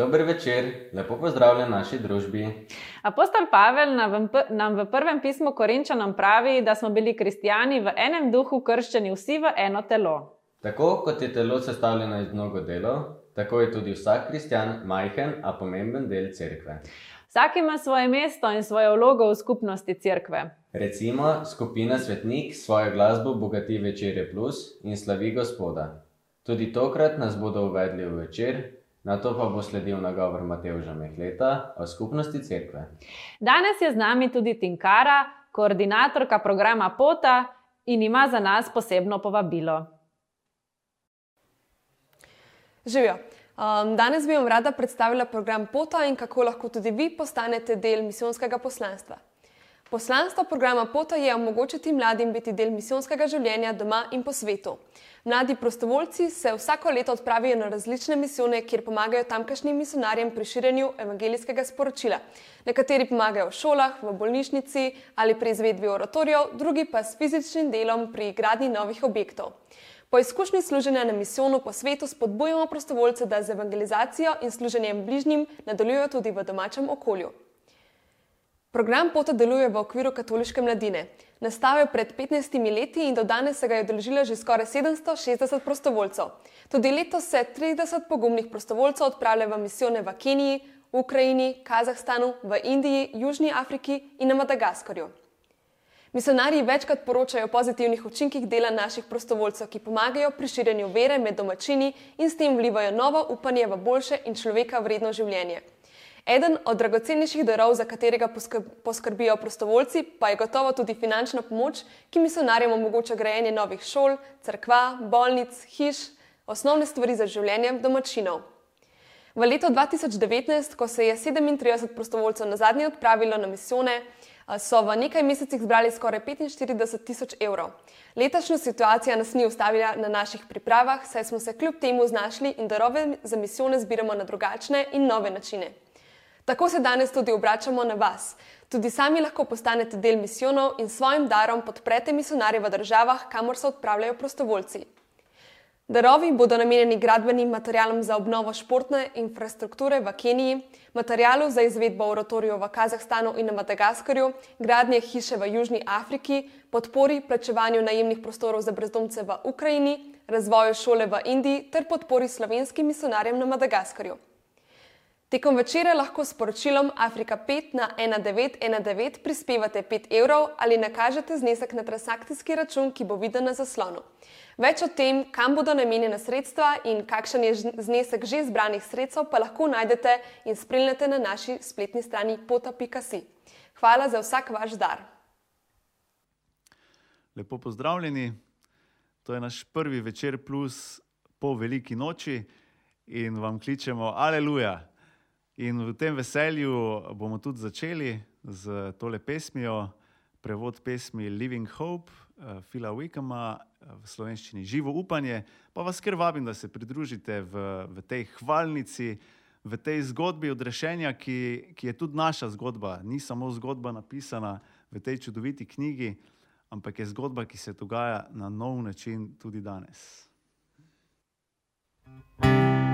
Dober večer, lepo pozdravljen naši družbi. Apostol Pavel nam v, prvem pismu Korinčanom pravi, da smo bili kristijani v enem duhu krščeni vsi v eno telo. Tako kot je telo sestavljeno iz mnogo delov, tako je tudi vsak kristijan majhen, a pomemben del cerkve. Vsak ima svoje mesto in svojo vlogo v skupnosti cerkve. Recimo, skupina Svetnik svojo glasbo bogati večerje plus in slavi Gospoda. Tudi tokrat nas bodo uvedli v večer, na to pa bo sledil nagovor Matevža Mehleta o skupnosti cerkve. Danes je z nami tudi Tinkara, koordinatorka programa Pota in ima za nas posebno povabilo. Živijo. Um, danes bi vam rada predstavila program Pota in kako lahko tudi vi postanete del misijonskega poslanstva. Poslanstvo programa Pota je omogočiti mladim biti del misijonskega življenja doma in po svetu. Mladi prostovoljci se vsako leto odpravijo na različne misijone, kjer pomagajo tamkajšnjim misionarjem pri širjenju evangelijskega sporočila. Nekateri pomagajo v šolah, v bolnišnici ali pri izvedbi oratorijev, drugi pa s fizičnim delom pri gradnji novih objektov. Po izkušnji služenja na misijonu po svetu spodbujamo prostovoljce, da z evangelizacijo in služenjem bližnjim nadaljujejo tudi v domačem okolju. Program Pota deluje v okviru katoliške mladine. Nastal je pred 15 leti in do danes se ga je odeležilo že skoraj 760 prostovoljcev. Tudi letos se 30 pogumnih prostovoljcev odpravlja v misijone v Keniji, Ukrajini, Kazahstanu, v Indiji, Južni Afriki in na Madagaskarju. Misionarji večkrat poročajo o pozitivnih učinkih dela naših prostovoljcev, ki pomagajo pri širjenju vere med domačini in s tem vlivajo novo upanje v boljše in človeka vredno življenje. Eden od dragocenejših darov, za katerega poskrbijo prostovoljci, pa je gotovo tudi finančna pomoč, ki misionarjem omogoča grajenje novih šol, crkva, bolnic, hiš, osnovne stvari za življenje domačinov. V letu 2019, ko se je 37 prostovoljcev na zadnje odpravilo na misijone, so v nekaj mesecih zbrali skoraj 45 tisoč evrov. Letošnja situacija nas ni ustavila na naših pripravah, saj smo se kljub temu znašli in darove za misijone zbiramo na drugačne in nove načine. Tako se danes tudi obračamo na vas. Tudi sami lahko postanete del misijonov in s svojim darom podprete misionarje v državah, kamor se odpravljajo prostovoljci. Darovi bodo namenjeni gradbenim materialom za obnovo športne infrastrukture v Keniji, materialu za izvedbo oratorijev v Kazahstanu in na Madagaskarju, gradnje hiše v Južni Afriki, podpori plačevanju najemnih prostorov za brezdomce v Ukrajini, razvoju šole v Indiji ter podpori slovenskim misionarjem na Madagaskarju. Tekom večera lahko s poročilom Afrika 5 na 1919 prispevate 5 evrov ali nakažete znesek na transakcijski račun, ki bo viden na zaslonu. Več o tem, kam bodo namenjena sredstva in kakšen je znesek že zbranih sredstev, pa lahko najdete in spremljate na naši spletni strani pota.si. Hvala za vsak vaš dar. Lepo pozdravljeni. To je naš prvi večer plus po veliki noči in vam kličemo Aleluja. In v tem veselju bomo tudi začeli z tole pesmijo, prevod pesmi Living Hope, Fila uh, Wickama v slovenščini Živo upanje. Pa vas ker vabim, da se pridružite v, v tej hvalnici, v tej zgodbi odrešenja, ki, ki je tudi naša zgodba. Ni samo zgodba napisana v tej čudoviti knjigi, ampak je zgodba, ki se dogaja na nov način tudi danes. thank you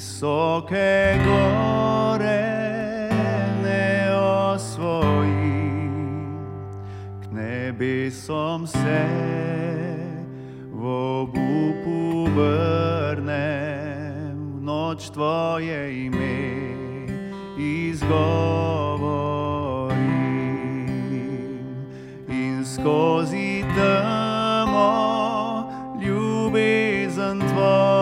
visoke gore ne osvoji, k nebesom se v obupu vrnem, noč tvoje ime izgovor. skozi temo, ljubezen tvoja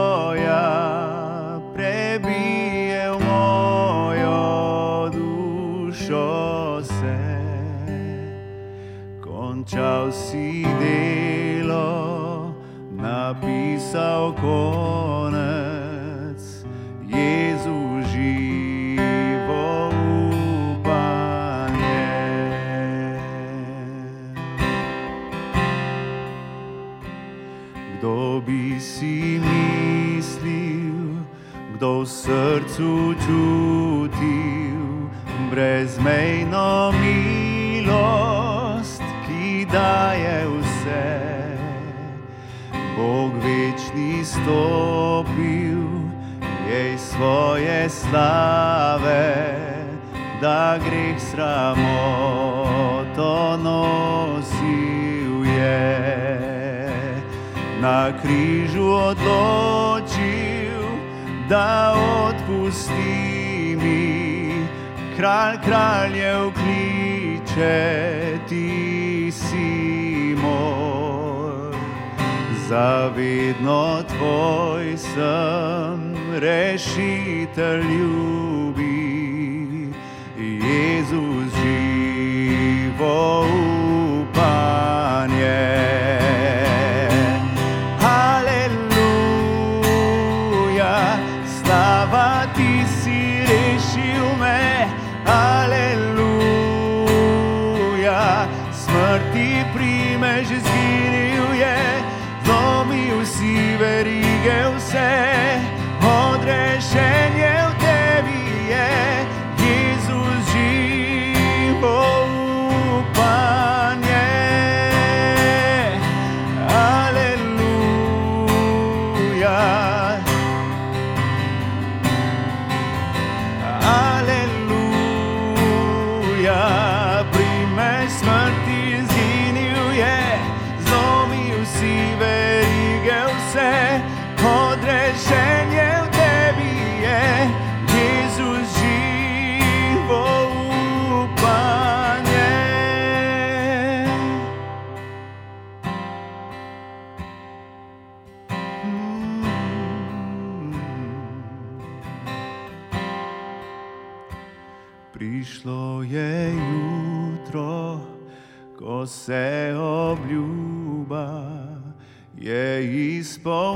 se izpolnila,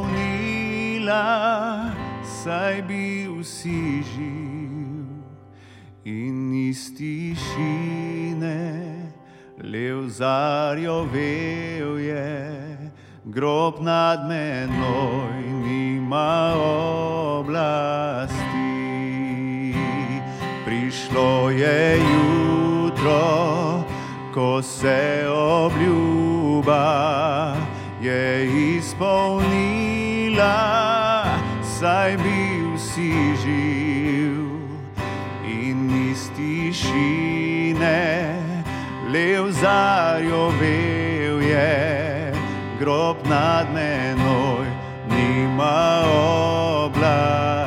saj bi vsi živ in iz tišine lev zarjovel je, grob nad menoj nima oblasti. Prišlo je jutro, ko se obljuba je izpolnila, saj bil si živ in iz tišine lev zarjovel je, grob nad menoj nima oblasti.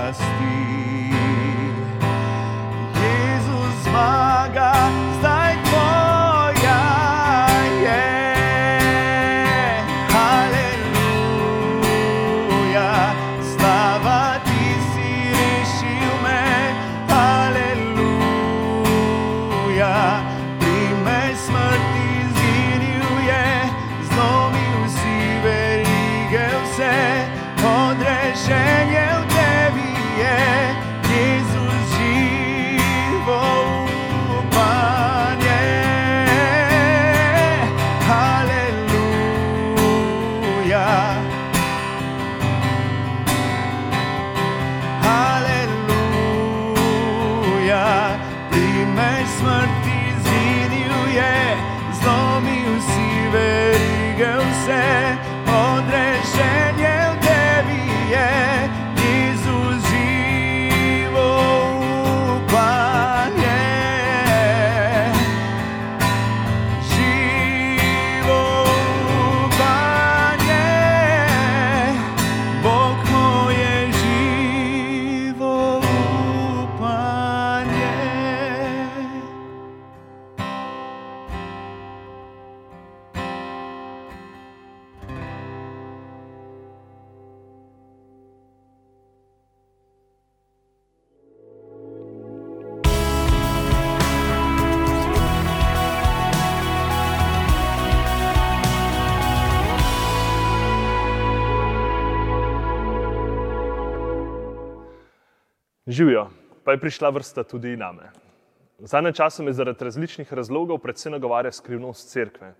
je prišla vrsta tudi name. V zadnjem času me zaradi različnih razlogov predvsem nagovarja skrivnost cerkve.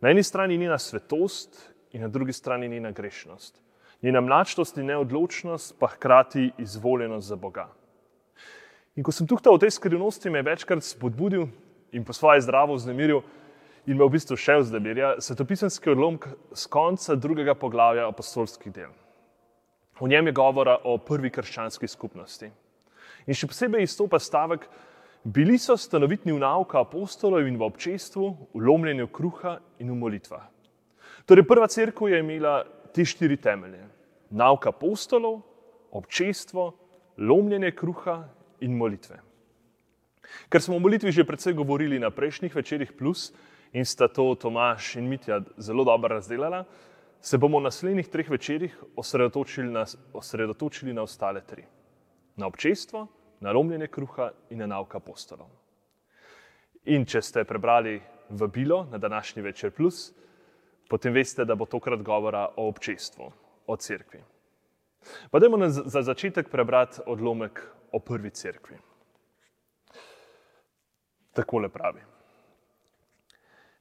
Na eni strani njena svetost in na drugi strani njena grešnost, njena mlačnost in neodločnost, pa hkrati izvoljenost za Boga. In ko sem tukaj v tej skrivnosti, me je večkrat spodbudil in po svoje zdravo vznemiril in me v bistvu še vznemirja svetopisanski odlomek z konca drugega poglavja apostolskih del. V njem je govora o prvi krščanski skupnosti. In še posebej izstopa stavek, bili so stanovitni v nauka apostolov in v občestvu, v lomljenju kruha in v molitvah. Torej, prva crkva je imela te štiri temelje: nauka apostolov, občestvo, lomljenje kruha in molitve. Ker smo o molitvi že predvsej govorili na prejšnjih večerjih, plus in sta to Tomaš in Mitja zelo dobro razdelala, se bomo v naslednjih treh večerjih osredotočili na, osredotočili na ostale tri: na občestvo, na lomljenje kruha in na nauka apostolov. In če ste prebrali vabilo na današnji večer, plus, potem veste, da bo tokrat govora o občestvu, o cerkvi. Pa dajmo za začetek prebrati odlomek o prvi cerkvi. Takole pravi.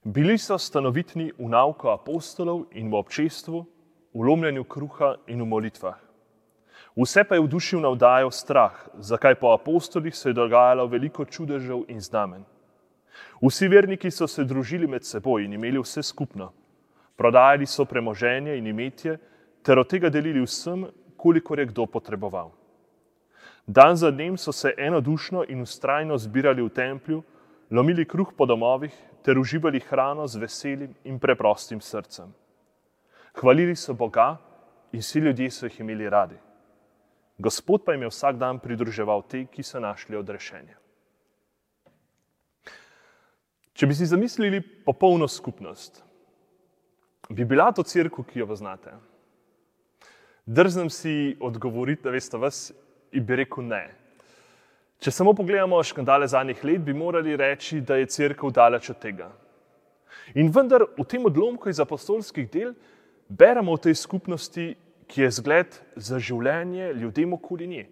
Bili so stanovitni v nauku apostolov in v občestvu, v lomljenju kruha in v molitvah. Vse pa je v duši navdajal strah, zakaj po apostolih se je dogajalo veliko čudežev in znamen. Vsi verniki so se družili med seboj in imeli vse skupno. Prodajali so premoženje in imetje, ter od tega delili vsem, koliko je kdo potreboval. Dan za dnem so se enodušno in ustrajno zbirali v templju, lomili kruh po domovih ter uživali hrano z veselim in preprostim srcem. Hvalili so Boga in vsi ljudje so jih imeli radi. Gospod pa jim je vsak dan pridruževal te, ki so našli odrešenje. Če bi si zamislili popolno skupnost, bi bila to crkva, ki jo poznate? Drznem si odgovoriti, da veste vas in bi rekel ne. Če samo pogledamo škandale zadnjih let, bi morali reči, da je crkva daleč od tega. In vendar v tem odlomku iz apostolskih del beremo o tej skupnosti, ki je zgled za življenje ljudem okoli nje.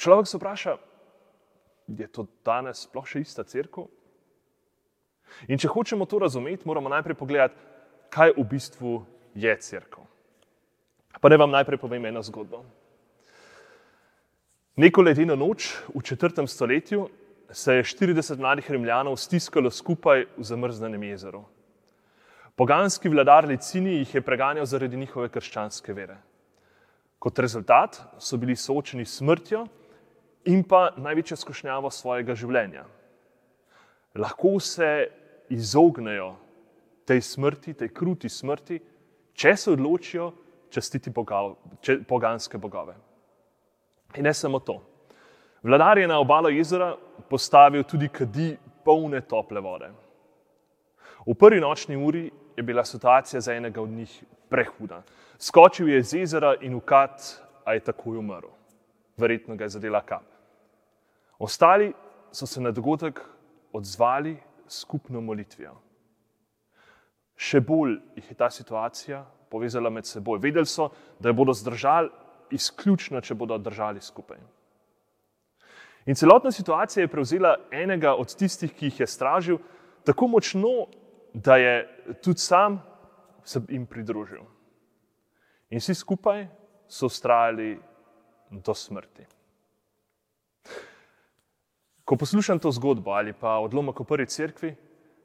Človek se vpraša, je to danes sploh še ista crkva? In če hočemo to razumeti, moramo najprej pogledati, kaj v bistvu je crkva. Pa ne vam najprej povem eno zgodbo. Neko ledeno noč v četrtem stoletju se je 40 mladih rimljanov stiskalo skupaj v zamrznenem jezeru. Poganski vladar Licini jih je preganjal zaradi njihove krščanske vere. Kot rezultat so bili soočeni s smrtjo in pa največjo skušnjavo svojega življenja. Lahko se izognejo tej smrti, tej kruti smrti, če se odločijo častiti bogav, če, poganske bogove. In ne samo to. Vladar je na obalo jezera postavil tudi kadi polne tople vode. V prvi nočni uri je bila situacija za enega od njih prehuda. Skočil je iz jezera in ukat, a je takoj umrl. Verjetno ga je zadela kap. Ostali so se na dogodek odzvali skupno molitvijo. Še bolj jih je ta situacija povezala med seboj. Vedeli so, da jo bodo zdržali izključno, če bodo držali skupaj. In celotna situacija je prevzela enega od tistih, ki jih je stražil, tako močno, da je tudi sam se jim pridružil. In vsi skupaj so ustrajali do smrti. Ko poslušam to zgodbo ali pa odlomek o prvi cerkvi,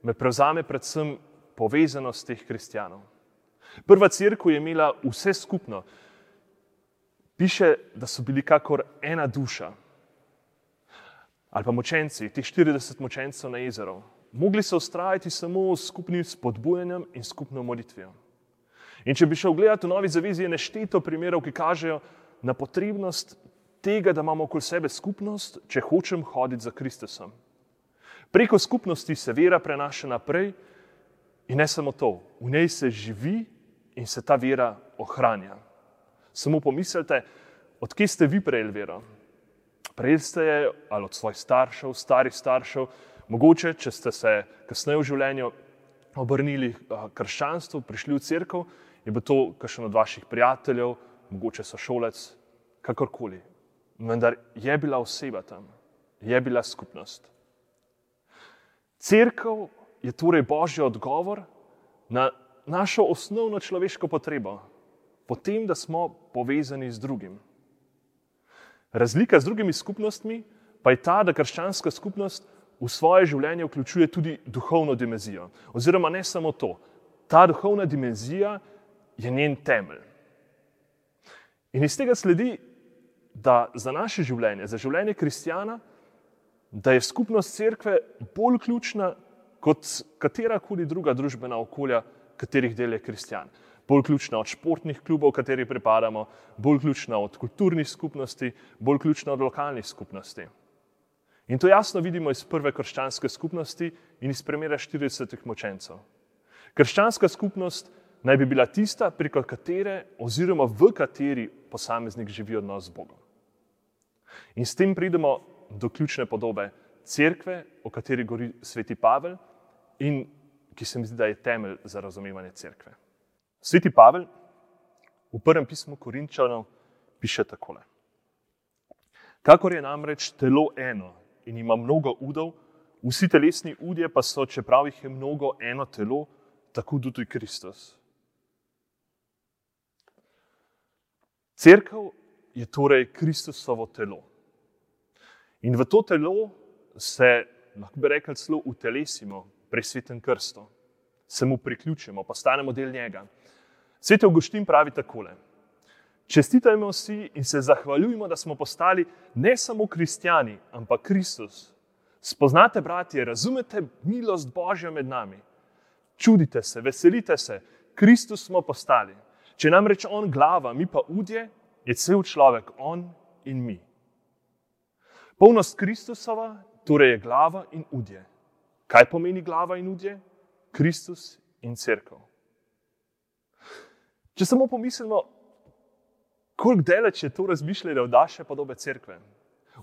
me prevzame predvsem povezanost teh kristijanov. Prva crkva je imela vse skupno. Piše, da so bili kakor ena duša. Ali pa močenci, teh 40 močencev na jezeru. Mogli so ustrajati samo s skupnim spodbujanjem in skupno molitvijo. In če bi šel gledati v novi zavezi, je nešteto primerov, ki kažejo na potrebnost tega, da imamo okoli sebe skupnost, če hočem hoditi za Kristusom. Preko skupnosti se vera prenaša naprej in ne samo to, v njej se živi in se ta vera ohranja. Samo pomislite, odkje ste vi prejeli vero? Prejeli ste jo ali od svojih staršev, starih staršev, mogoče, če ste se kasneje v življenju obrnili k krščanstvu, prišli v crkvu, je bil to kakšen od vaših prijateljev, mogoče so šolec, kakorkoli vendar je bila oseba tam, je bila skupnost. Cerkev je torej božji odgovor na našo osnovno človeško potrebo, potem, da smo povezani z drugim. Razlika z drugimi skupnostmi pa je ta, da krščanska skupnost v svoje življenje vključuje tudi duhovno dimenzijo. Oziroma, ne samo to, ta duhovna dimenzija je njen temelj. In iz tega sledi, da za naše življenje, za življenje kristjana, da je skupnost cerkve bolj ključna kot katerakoli druga družbena okolja, katerih del je kristjan. Bolj ključna od športnih klubov, kateri pripadamo, bolj ključna od kulturnih skupnosti, bolj ključna od lokalnih skupnosti. In to jasno vidimo iz prve krščanske skupnosti in iz primera 40 močencev. Krščanska skupnost naj bi bila tista, preko katere oziroma v kateri posameznik živi odnos z Bogom. In s tem pridemo do ključne podobe cerkve, o kateri govori sveti Pavel in ki se mi zdi, da je temelj za razumevanje cerkve. Sveti Pavel v prvem pismu Korinčanov piše takole. Kakor je namreč telo eno in ima mnogo udov, vsi telesni udje pa so, čeprav jih je mnogo eno telo, tako tudi Kristus. Cerkev je torej Kristusovo telo. In v to telo se, lahko bi rekli, celo utelesimo pri svetem krstu, se mu priključimo, postanemo del njega. Sveti Augustin pravi takole: Čestitajmo si in se zahvaljujmo, da smo postali ne samo kristijani, ampak Kristus. Spoznate, bratje, razumete milost Božja med nami. Čudite se, veselite se, Kristus smo postali. Če nam reče on glava, mi pa udje, je cel človek on in mi. Polnost Kristusova torej je glava in udje. Kaj pomeni glava in udje? Kristus in crkva. Če samo pomislimo, koliko daleč je to razmišljanje od naše podobe crkve.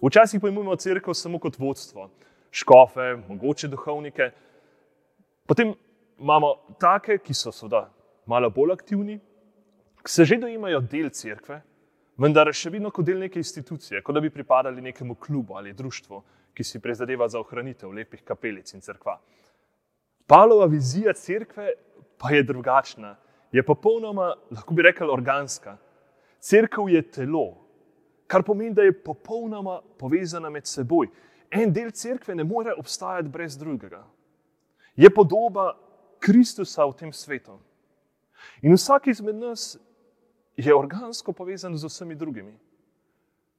Včasih pojmujemo crkvo samo kot vodstvo, škofe, mogoče duhovnike. Potem imamo take, ki so seveda malo bolj aktivni, ki se že dojimajo del crkve, vendar še vedno kot del neke institucije, kot da bi pripadali nekemu klubu ali društvu, ki si prizadeva za ohranitev lepih kapelic in crkva. Pavlova vizija crkve pa je drugačna, je popolnoma, lahko bi rekel, organska. Cerkev je telo, kar pomeni, da je popolnoma povezana med seboj. En del cerkve ne more obstajati brez drugega. Je podoba Kristusa v tem svetu. In vsak izmed nas je organsko povezan z vsemi drugimi.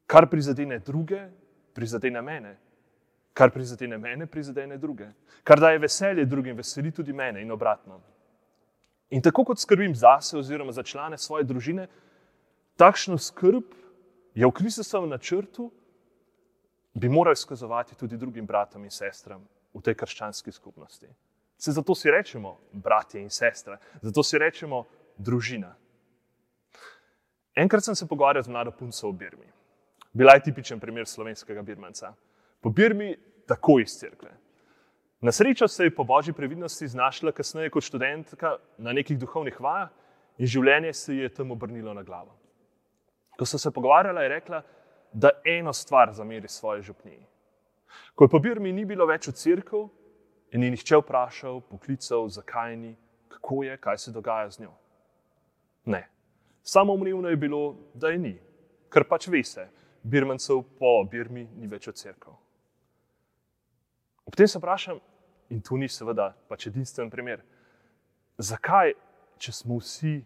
Kar prizadene druge, prizadene mene. Kar prizadene mene, prizadene druge. Kar daje veselje drugim, veseli tudi mene in obratno. In tako kot skrbim zase oziroma za člane svoje družine, takšno skrb je v Kristusovem načrtu, bi moral izkazovati tudi drugim bratom in sestram v tej krščanski skupnosti. Se zato si rečemo bratje in sestre, zato si rečemo družina. Enkrat sem se pogovarjal z mlado punco v Birmi. Bila je tipičen primer slovenskega birmanca. Po Birmi, tako iz crkve. Na srečo se je po božji previdnosti znašla kasneje kot študentka na nekih duhovnih vajah in življenje se je tam obrnilo na glavo. Ko so se pogovarjala, je rekla, da eno stvar zameri svoje župniji. Ko je po Birmi ni bilo več v crkvu in ni nihče vprašal, poklical, zakaj ni, kako je, kaj se dogaja z njo. Ne, Samo umrivno je bilo, da je ni, ker pač ve se, birmancev po Birmi ni več od crkv. Ob tem se vprašam, in tu ni seveda pač edinstven primer, zakaj, če smo vsi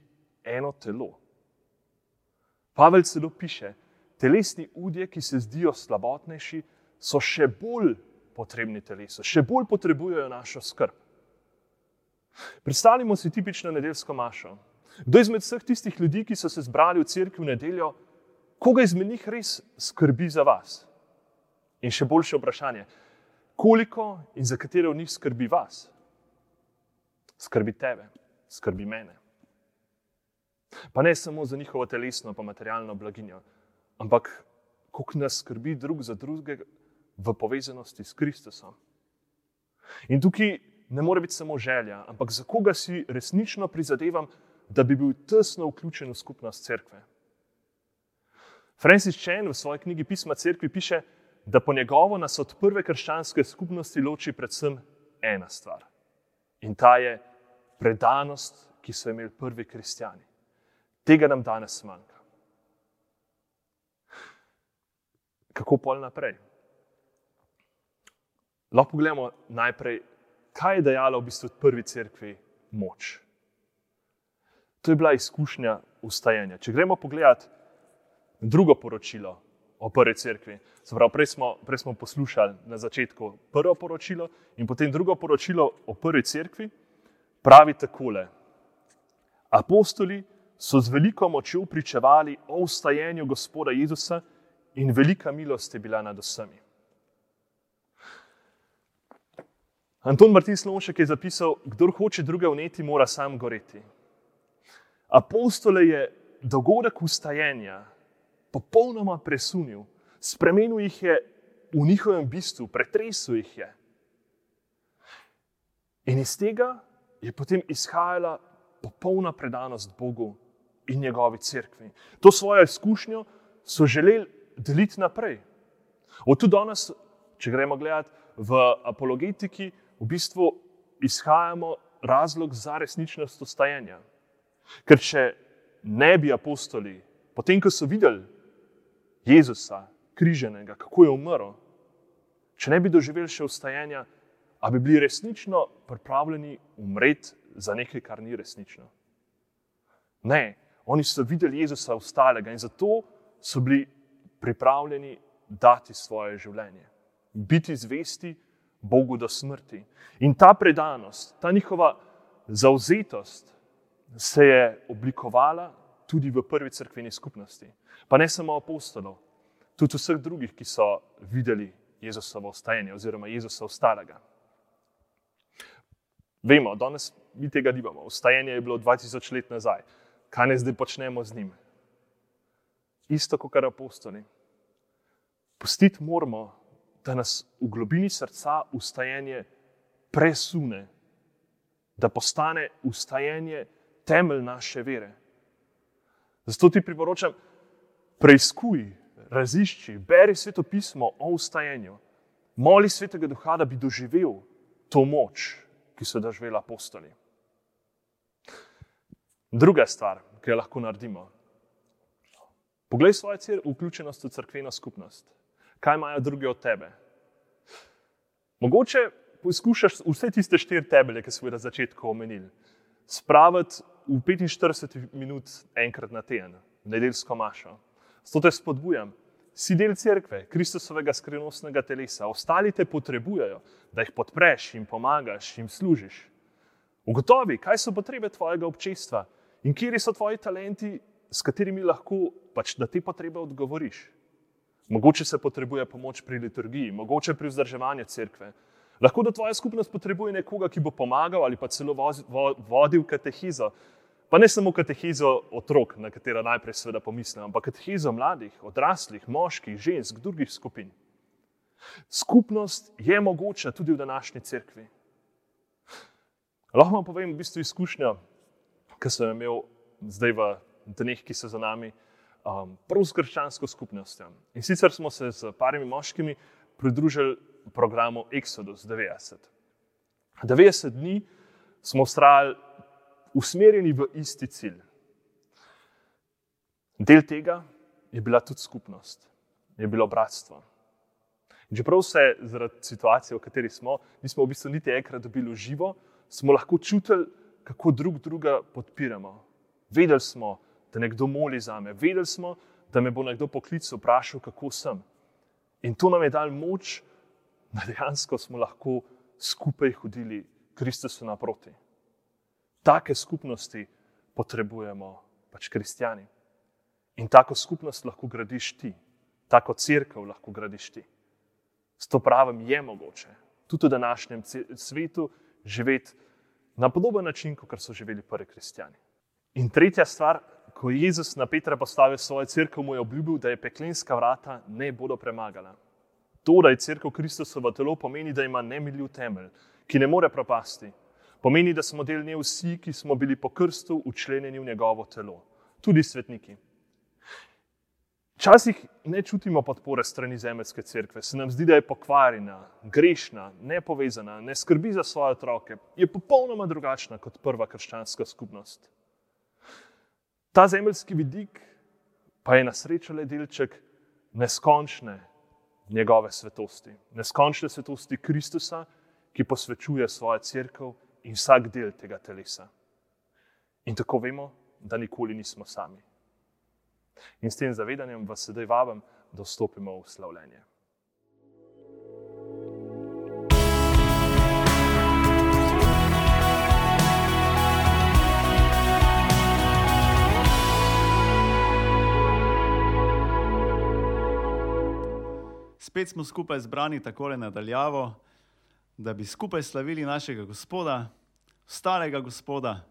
eno telo? Pavel celo piše, telesni udje, ki se zdijo slabotnejši, so še bolj potrebni telesu, še bolj potrebujejo našo skrb. Predstavljamo si tipično nedeljsko mašo. Kdo izmed vseh tistih ljudi, ki so se zbrali v cerkvi v nedeljo, koga izmed njih res skrbi za vas? In še boljše vprašanje, koliko in za katere od njih skrbi vas? Skrbi tebe, skrbi mene. Pa ne samo za njihovo telesno, pa materialno blaginjo, ampak koliko nas skrbi drug za drugega v povezanosti s Kristusom. In tukaj ne more biti samo želja, ampak za koga si resnično prizadevam, da bi bil tesno vključen v skupnost cerkve. Francis Chen v svoji knjigi Pisma cerkvi piše, da po njegovo nas od prve krščanske skupnosti loči predvsem ena stvar. In ta je predanost, ki so imeli prvi kristijani. Tega nam danes manjka. Kako pol naprej? Lahko pogledamo najprej, kaj je dejala v bistvu prvi cerkvi moč. To je bila izkušnja ustajanja. Če gremo pogledat drugo poročilo o prvi cerkvi, pravi, prej, smo, prej smo poslušali na začetku prvo poročilo in potem drugo poročilo o prvi cerkvi, pravi takole. Apostoli so z veliko močjo pričevali o ustajenju Gospoda Jezusa in velika milost je bila nad vsemi. Anton Martin Slonšek je zapisal, kdo hoče druge vneti, mora sam goreti. Apostole je dogodek ustajenja popolnoma presunil, spremenil jih je v njihovem bistvu, pretresel jih je. In iz tega je potem izhajala popolna predanost Bogu in njegovi cerkvi. To svojo izkušnjo so želeli deliti naprej. Od tu danes, če gremo gledati v apologetiki, v bistvu izhajamo razlog za resničnost ostajanja. Ker če ne bi apostoli, potem ko so videli Jezusa, križenega, kako je umrl, če ne bi doživeli še ostajanja, a bi bili resnično pripravljeni umreti za nekaj, kar ni resnično. Ne, oni so videli Jezusa ostalega in zato so bili pripravljeni dati svoje življenje, biti zvesti Bogu do smrti. In ta predanost, ta njihova zauzetost se je oblikovala tudi v prvi crkveni skupnosti. Pa ne samo apostolov, tudi vseh drugih, ki so videli Jezusovo ostajanje oziroma Jezusa ostalega. Vemo, danes mi tega nimamo. Ostajanje je bilo 2000 let nazaj. Kaj ne zdaj počnemo z njim? Isto kot apostoli. Pustiti moramo, da nas v globini srca ustajanje presune, da postane ustajanje temelj naše vere. Zato ti priporočam, preizkuj, razišči, beri sveto pismo o ustajanju, moli svetega duha, da bi doživel to moč, ki so doživeli apostoli. Druga stvar, ki jo lahko naredimo. Poglej svojo cel, vključenost v crkveno skupnost. Kaj imajo drugi od tebe? Mogoče poskušaš vse tiste štiri tebele, ki smo jih na začetku omenili, spraviti v 45 minut enkrat na teden, nedeljsko mašo. Zato te spodbujam. Si del cerkve, Kristusovega skrivnostnega telesa, ostali te potrebujejo, da jih podpreš in pomagaš in služiš. Ugotovi, kaj so potrebe tvojega občestva in kje so tvoji talenti, s katerimi lahko pač na te potrebe odgovoriš. Mogoče se potrebuje pomoč pri liturgiji, mogoče pri vzdrževanju cerkve. Lahko da tvoja skupnost potrebuje nekoga, ki bo pomagal ali pa celo vodil katehizo. Pa ne samo katehizo otrok, na katero najprej seveda pomislim, ampak katehizo mladih, odraslih, moških, žensk, drugih skupin. Skupnost je mogoča tudi v današnji cerkvi. Lahko vam povem v bistvu izkušnjo, ki sem imel zdaj v dneh, ki so za nami um, prav s krščansko skupnostjo. In sicer smo se z parimi moškimi pridružili programu Exodus 90. 90 dni smo ustrajali usmerjeni v isti cilj. Del tega je bila tudi skupnost, je bilo bratstvo. In čeprav se zaradi situacije, v kateri smo, nismo v bistvu niti enkrat dobili živo, smo lahko čutili, kako drug druga podpiramo. Vedeli smo, da nekdo moli za me. Vedeli smo, da me bo nekdo poklical, vprašal, kako sem. In to nam je dal moč, da dejansko smo lahko skupaj hodili Kristusu naproti. Take skupnosti potrebujemo pač kristijani. In tako skupnost lahko gradiš ti, tako crkvo lahko gradiš ti. S to pravim je mogoče tudi v današnjem svetu živeti na podoben način, kot so živeli prvi kristijani. In tretja stvar, ko je Jezus na Petra postavil svojo crkvo, mu je obljubil, da je peklenska vrata ne bodo premagala. To, da je crkva Kristusovo telo, pomeni, da ima nemiljiv temelj, ki ne more propasti. Pomeni, da smo del nje vsi, ki smo bili po krstu učlenjeni v njegovo telo, tudi svetniki. Včasih ne čutimo podpore strani zemeljske cerkve, se nam zdi, da je pokvarjena, grešna, nepovezana, ne skrbi za svoje otroke, je popolnoma drugačna kot prva krščanska skupnost. Ta zemeljski vidik pa je na srečo le delček neskončne njegove svetosti, neskončne svetosti Kristusa, ki posvečuje svojo crkvo in vsak del tega telesa. In tako vemo, da nikoli nismo sami. In s tem zavedanjem vas sedaj vabim, da vstopimo v slavljenje. Spet smo skupaj zbrani tako nadaljavo, da bi skupaj slavili našega Gospoda, starega Gospoda.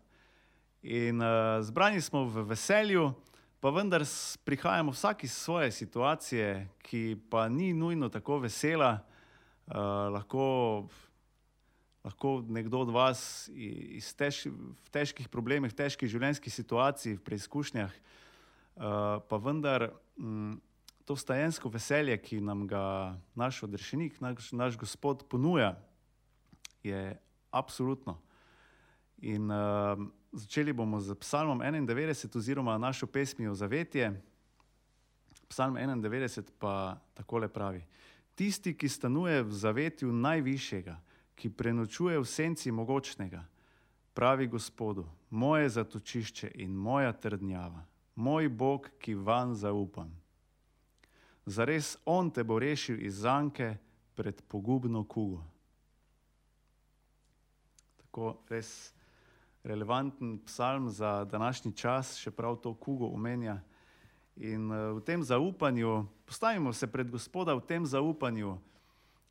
In uh, zbrani smo v veselju, pa vendar prihajamo vsak iz svoje situacije, ki pa ni nujno tako vesela. Uh, lahko, lahko nekdo od vas tež, v težkih problemih, v težkih življenjskih situacijah, v preizkušnjah, uh, pa vendar um, to stajensko veselje, ki nam ga naš odrešenik, naš, naš Gospod ponuja, je absolutno. In uh, začeli bomo z Psalmom 91, oziroma našo pesmijo Zavetje. Psalm 91 pa takole pravi: Tisti, ki stanuje v zavetju najvišjega, ki prenočuje v senci mogočnega, pravi Gospodu, moje zatočišče in moja trdnjava, moj Bog, ki van zaupam. Zares On te bo rešil iz zanke pred pogubno kugo. Tako res relevanten psalm za današnji čas, še prav to kugo omenja. In uh, v tem zaupanju, postavimo se pred Gospoda v tem zaupanju,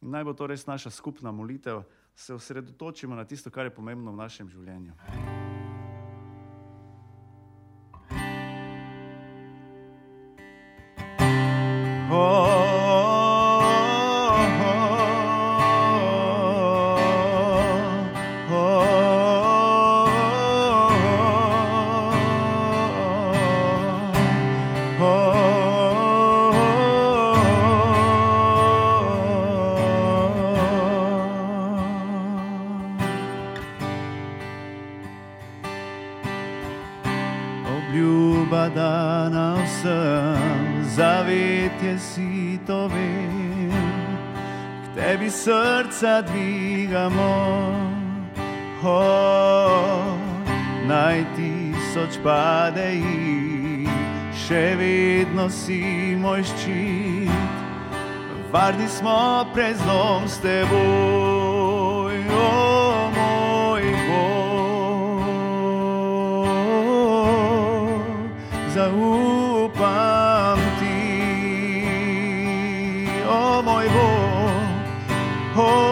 in naj bo to res naša skupna molitev, se osredotočimo na tisto, kar je pomembno v našem življenju. Obljuba varni smo pred zlom s teboj. Oh, moj Bog, zaupam ti, o moj Bog, o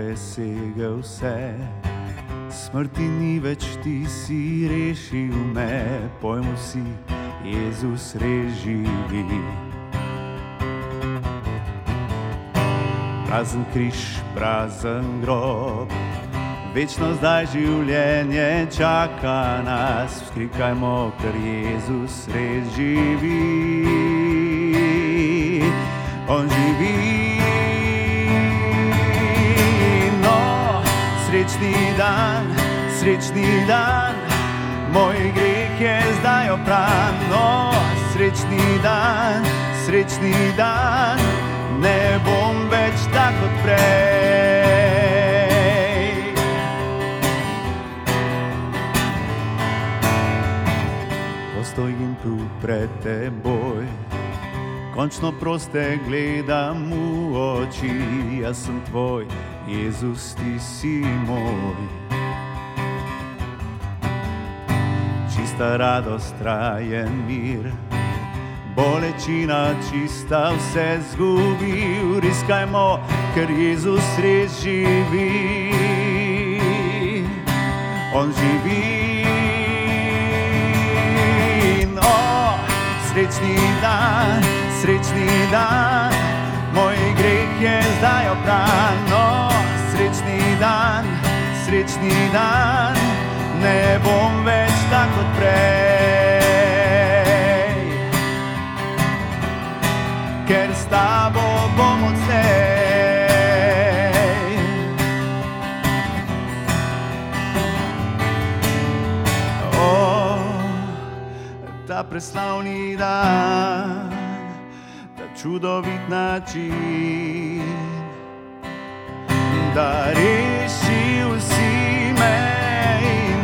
presegel vse. Smrti ni več ti si rešil me, pojmo si, Jezus reživi. Prazen križ, prazen grob, večno zdaj življenje čaka nas, skrikajmo, ker Jezus res živi. On živi. Srečni dan, srečni dan, moj greh je zdaj opran. No, srečni dan, srečni dan, ne bom več tako kot prej. Postojim tu pred teboj, končno proste gledam v oči, jaz sem tvoj, Jezus, ti si moj. Čista radost, trajen mir, bolečina čista vse zgubil, riskajmo, ker Jezus res živi. On živi. No, srečni dan, srečni dan, moj greh je zdaj opran. Dan, srečni dan, ne bom več tako kot prej. Ker s tabo bom odslej. O, ta preslavni dan, ta čudovit način, da rešil si me.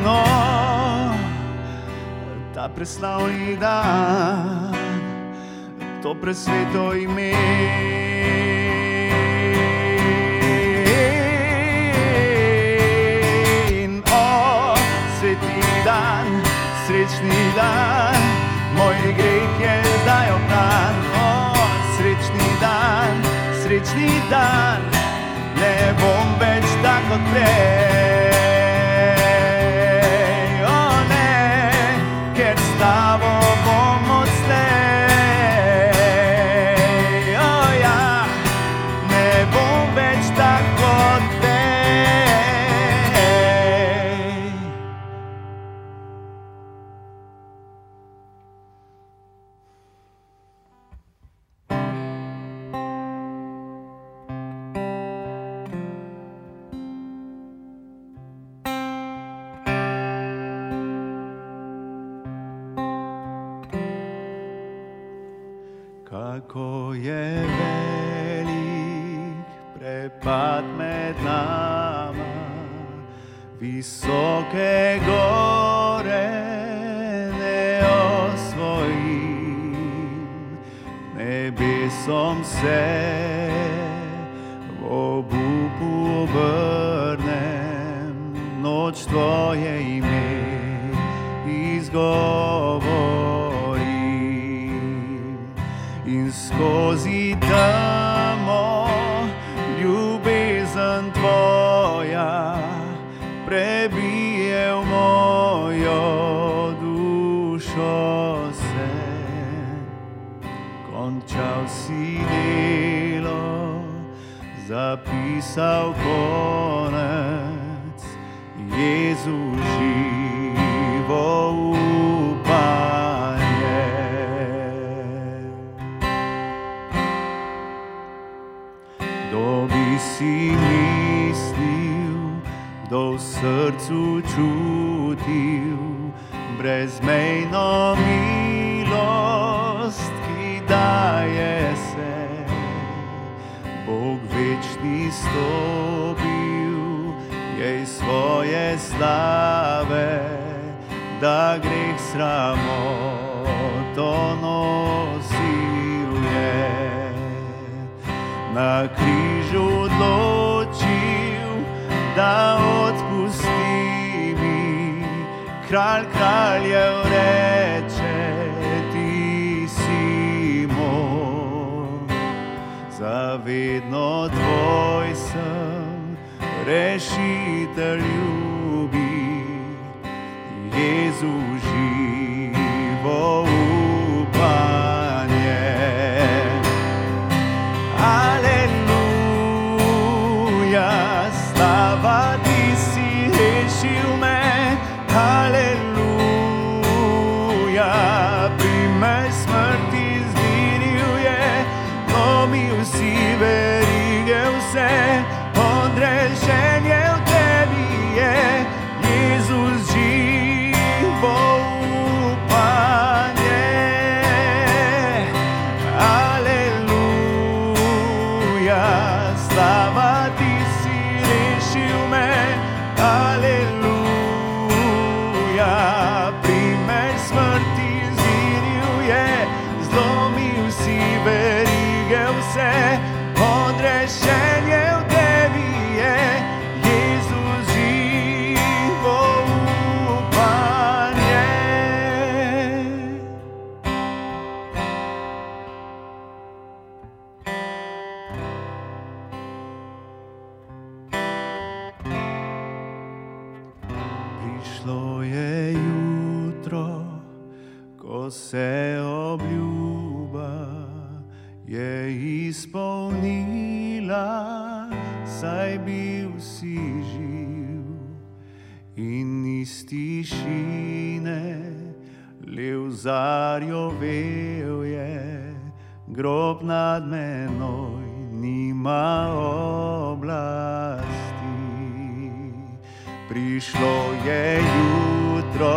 No, ta preslavni dan, to presveto ime. Kdo bi si mislil, kdo v srcu čutil brezmejno milost, ki daje se. Bog večni stopil, je svoje slave, da greh sramoto nosil na križu odločil, da odpusti mi. Kralj kraljev reče, ti si moj. zavedno tvoj sem, rešitelj ljubi, Jezu živo Prišlo je jutro, ko se obljuba je izpolnila, saj bil si živ in iz tišine lev zarjovel je, grob nad menoj nima oblasti. Prišlo je jutro,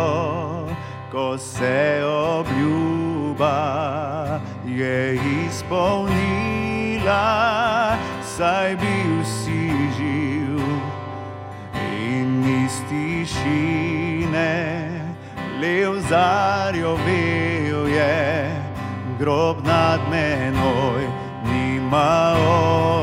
ko se obljuba je izpolnila, saj bil si živ in iz tišine lev zarjovel je, grob nad menoj nima oblasti.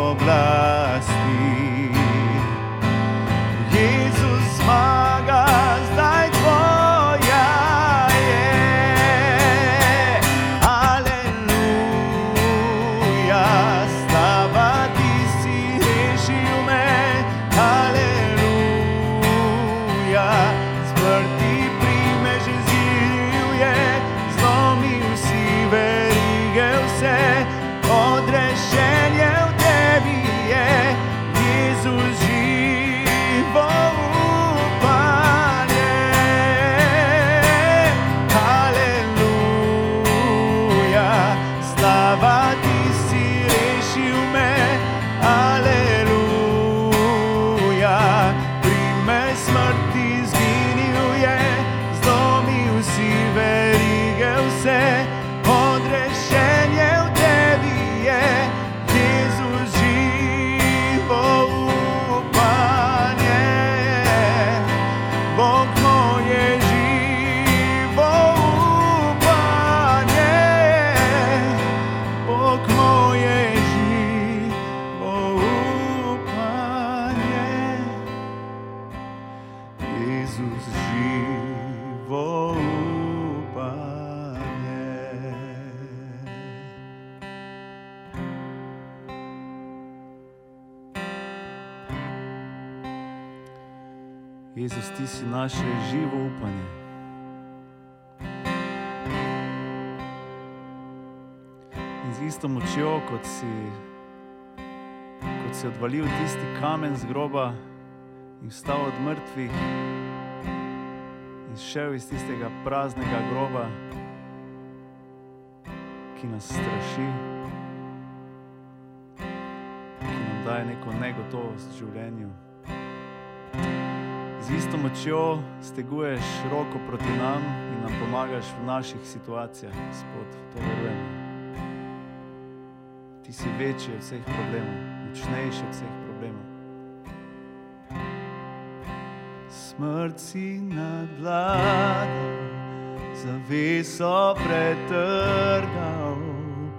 Naše živo upanje. In z isto močjo, kot si, kot si odvalil tisti kamen z groba in vstal od mrtvih in šel iz tistega praznega groba, ki nas straši, ki nam daje neko negotovost v življenju. Z isto močjo steguješ roko proti nam in nam pomagaš v naših situacijah, Gospod, to verujemo. Ti si večji od vseh problemov, močnejši od vseh problemov. Smrt si nadvladal, zaveso pretrgal,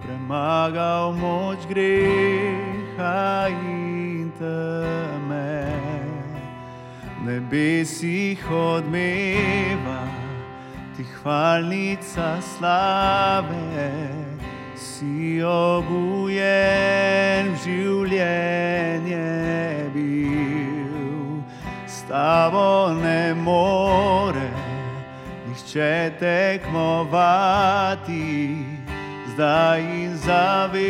premagal moč greha in teme. Nebesih odmeva ti hvalnica slave, si obujen v življenje bil, s tabo ne more nihče tekmovati, zdaj in zavedno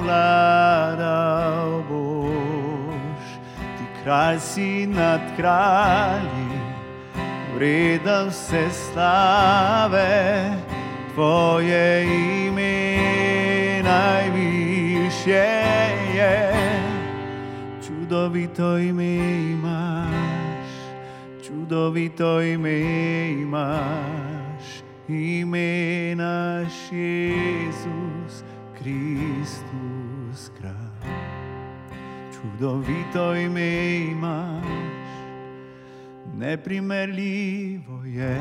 vladal boš. Kralj si nad kralji, vreden vse slave, tvoje ime najvišje je. Čudovito ime imaš, čudovito ime imaš, ime naš Jezus kralj. Čudovito ime imaš, neprimerljivo je,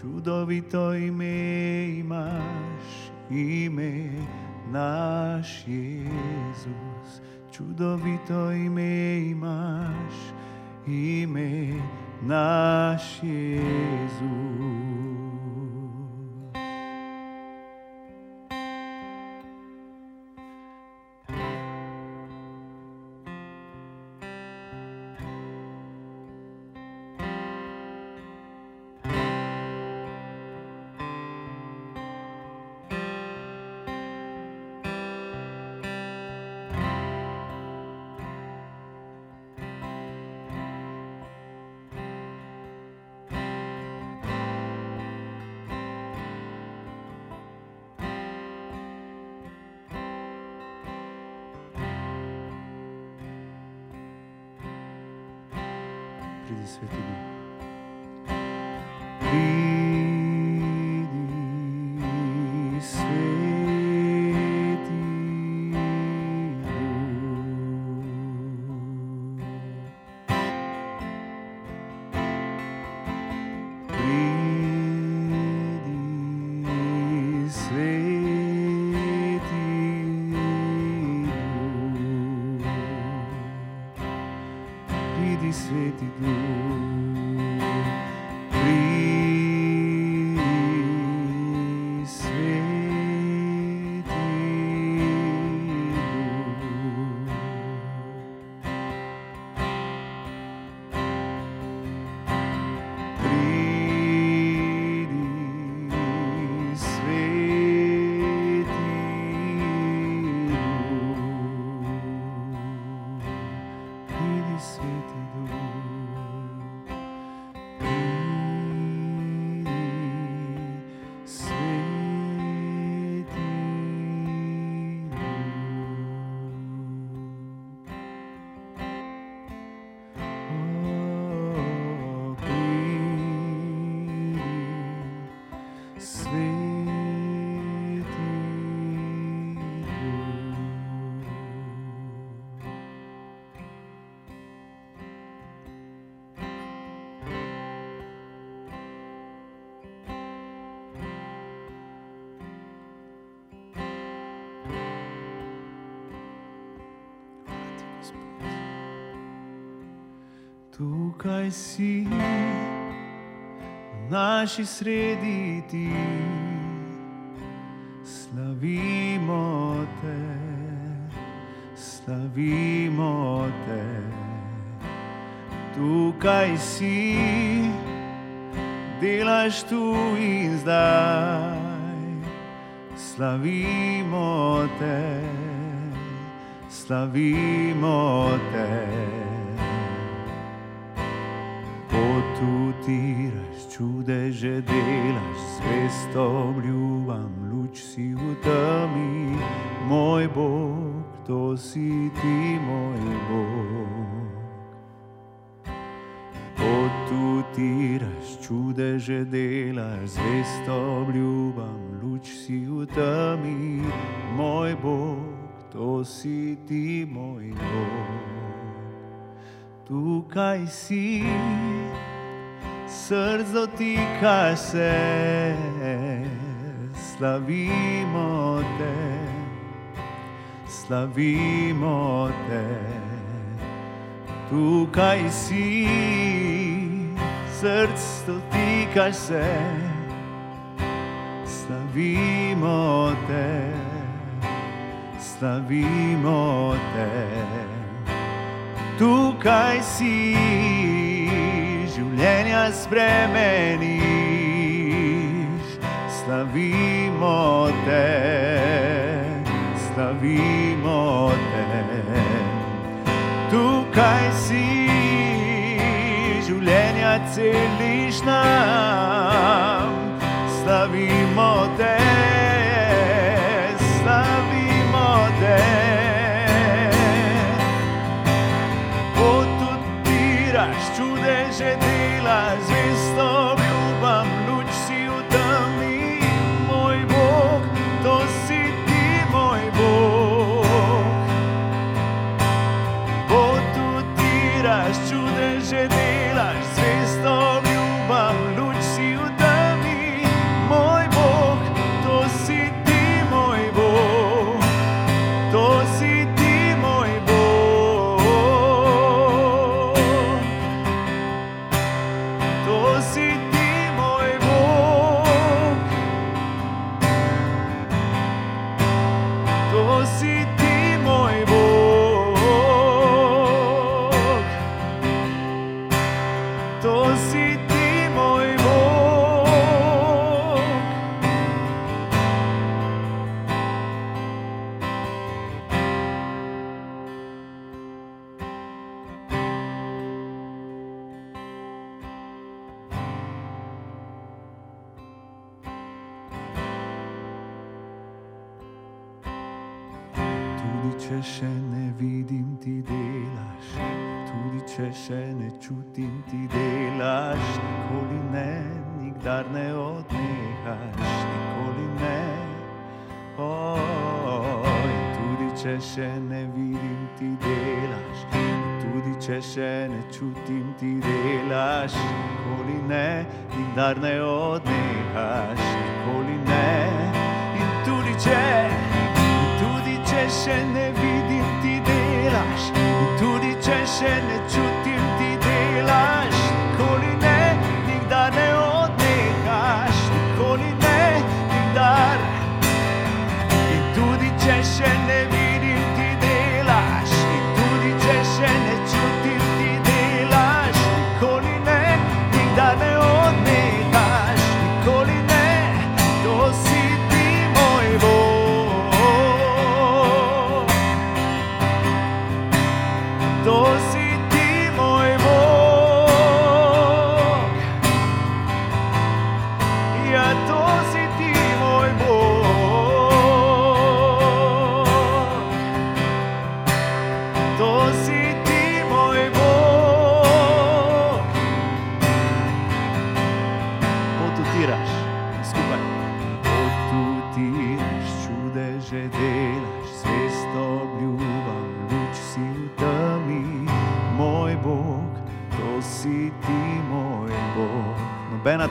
čudovito ime imaš, ime naš Jezus. Čudovito ime imaš, ime naš Jezus. free. Tukaj si v naši sredi ti, slavimo te, slavimo te. Tukaj si, delaš tu in zdaj, slavimo te, slavimo te. Potutiraš, čudeže delaš, zvesto obljubam, luč si v temi, moj Bog, to si ti, moj Bog. Potutiraš, čudeže delaš, zvesto obljubam, luč si v temi, moj Bog, to si ti, moj Bog. Tukaj si, srce dotika se, slavimo te, slavimo te. Tukaj si, srce dotika se, slavimo te, slavimo te. Tukaj si življenja spremeniš, slavimo te, slavimo te. Tukaj si življenja celiš nam, slavimo te, slavimo te. Potutiraš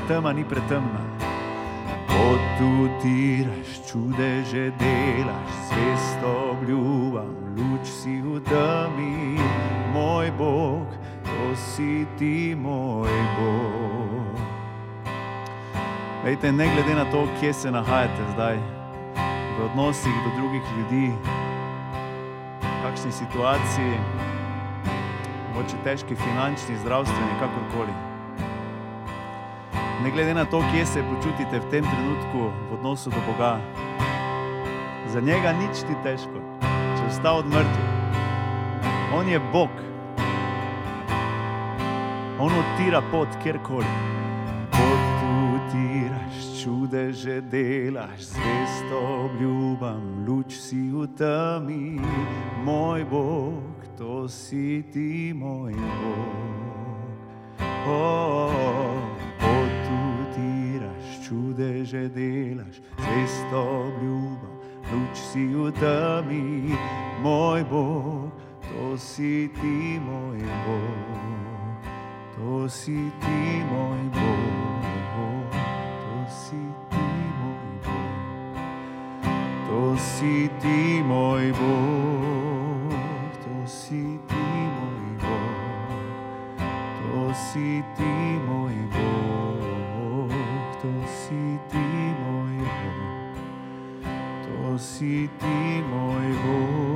tema ni pretemna. Potutiraš čudeže delaš, svesto obljubam, luč si v temi, moj Bog, to si ti, moj Bog. Lejte, ne glede na to, kje se nahajate zdaj, v odnosih do drugih ljudi, v kakšni situaciji, mogoče težki finančni, zdravstveni, kakorkoli. Ne glede na to, kje se počutite v tem trenutku v odnosu do Boga, za njega nič ni težko, če vstal od mrtvih. On je Bog. On odtira pot kjerkoli. Potutiraš čudeže, delaš zvesto obljubam, luč si v temi, moj Bog, to si ti, moj Bog. Oh, potutiraš čudeže, delaš zvesto obljubam, luč si v temi, moj Bog, to si ti, moj Bog. To si ti, moj Bog, Bog, to si ti, moj Bog, to si ti, moj Bog, to si ti, moj Bog, to si ti, moj Bog. City, môj home.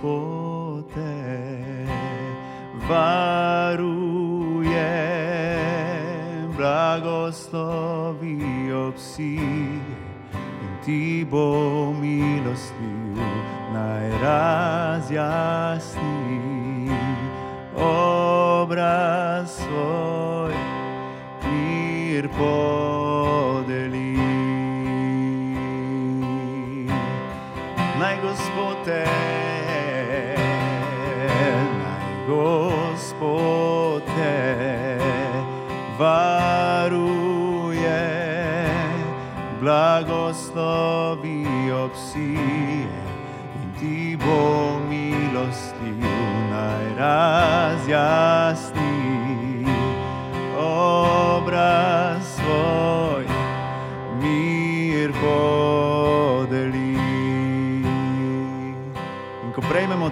pote varuje, blagoslovi ob si in ti bo milostiv naj razjavi.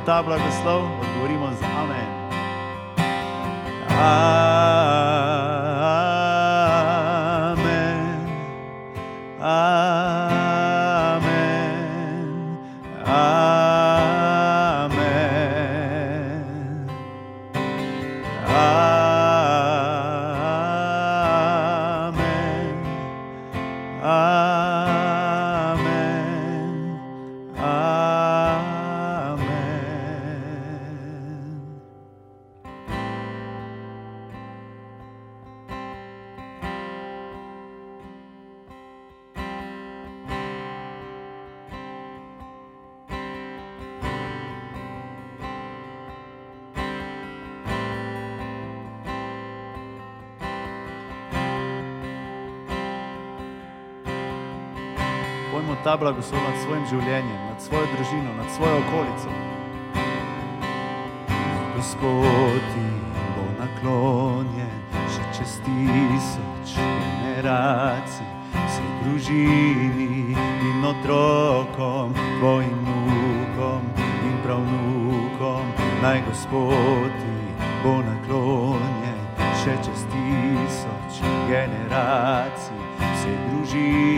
Ta blagoslov, odgovorimo z amen. Amen. Amen. Amen. Amen. Amen. Ta blagoslov nad svojim življenjem, nad svojo družino, nad svojo okolico. Gospod ti bo naklonjen še čez tisoč generacij, vsej družini in otrokom, tvojim vnukom in pravnukom. Naj Gospod ti bo naklonjen še čez tisoč generacij, vsej družini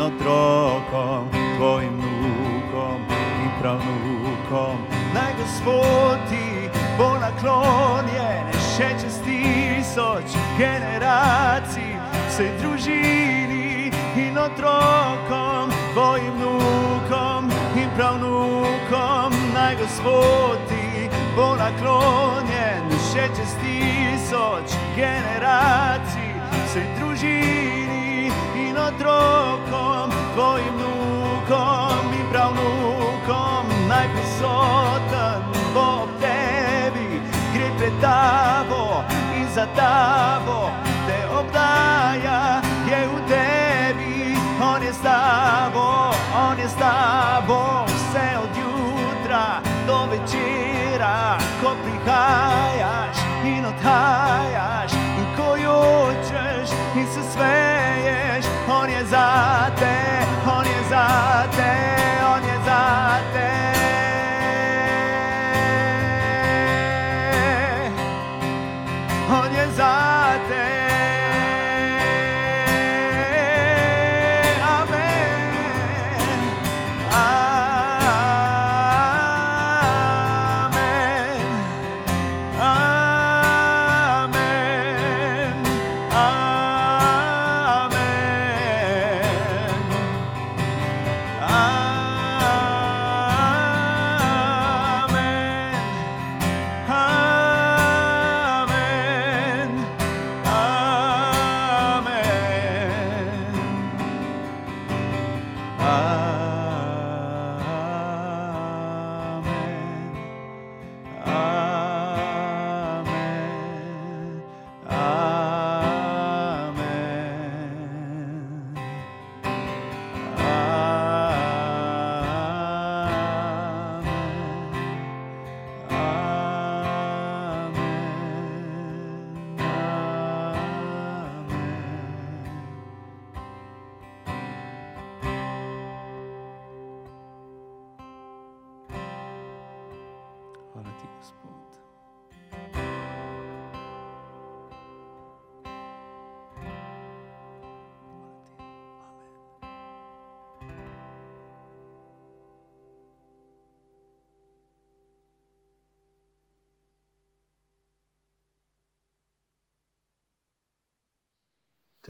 in otrokom, tvojim vnukom in pravnukom. Naj Gospod ti bo naklonjen še čez tisoč generacij, vsej družini in otrokom, tvojim vnukom in pravnukom. Naj Gospod ti bo naklonjen še čez tisoč generacij, otrokom, tvojim vnukom in pravnukom. Naj prisoten bo ob tebi, gre pred tabo in za tabo te obdaja, je v tebi, on je s tabo, on je s tabo, vse od jutra do večera, ko prihajaš in odhajaš, in ko jočeš in se smeješ, upon your eyes.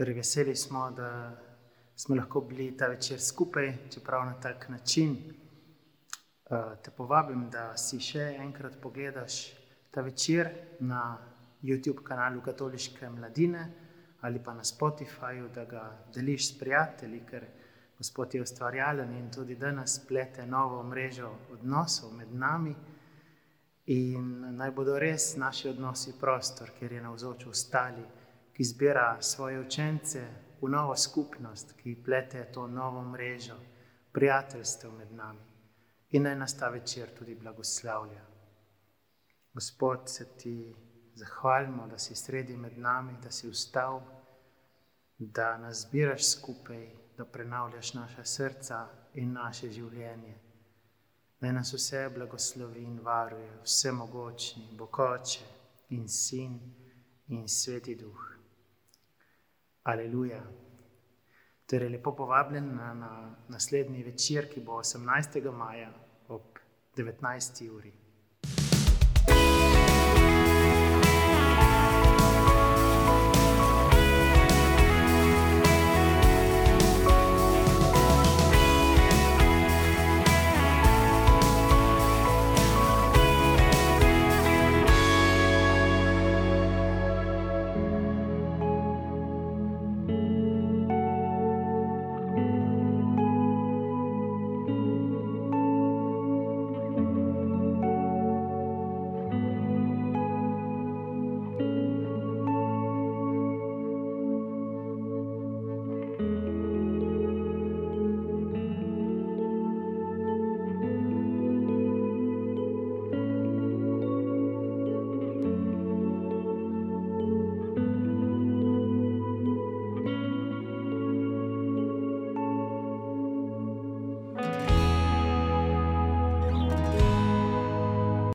Torej, veseli smo, da smo lahko bili ta večer skupaj, čeprav na tak način. Uh, te povabim, da si še enkrat pogledaš ta večer na YouTube kanalu Katoliške mladine ali pa na Spotifyju, da ga deliš s prijatelji, ker Gospod je ustvarjalen in tudi danes plete novo mrežo odnosov med nami. In naj bodo res naši odnosi prostor, kjer je navzoč ostali, ki zbira svoje učence v novo skupnost, ki plete to novo mrežo prijateljstev med nami. In naj nas ta večer tudi blagoslavlja. Gospod, se ti zahvalimo, da si sredi med nami, da si ustal, da nas zbiraš skupaj, da prenavljaš naša srca in naše življenje. Naj nas vse blagoslovi in varuje, vse mogočni, bokoče in sin in sveti duh. Aleluja. Torej, lepo povabljen na, na naslednji večer, ki bo 18. maja ob 19. uri.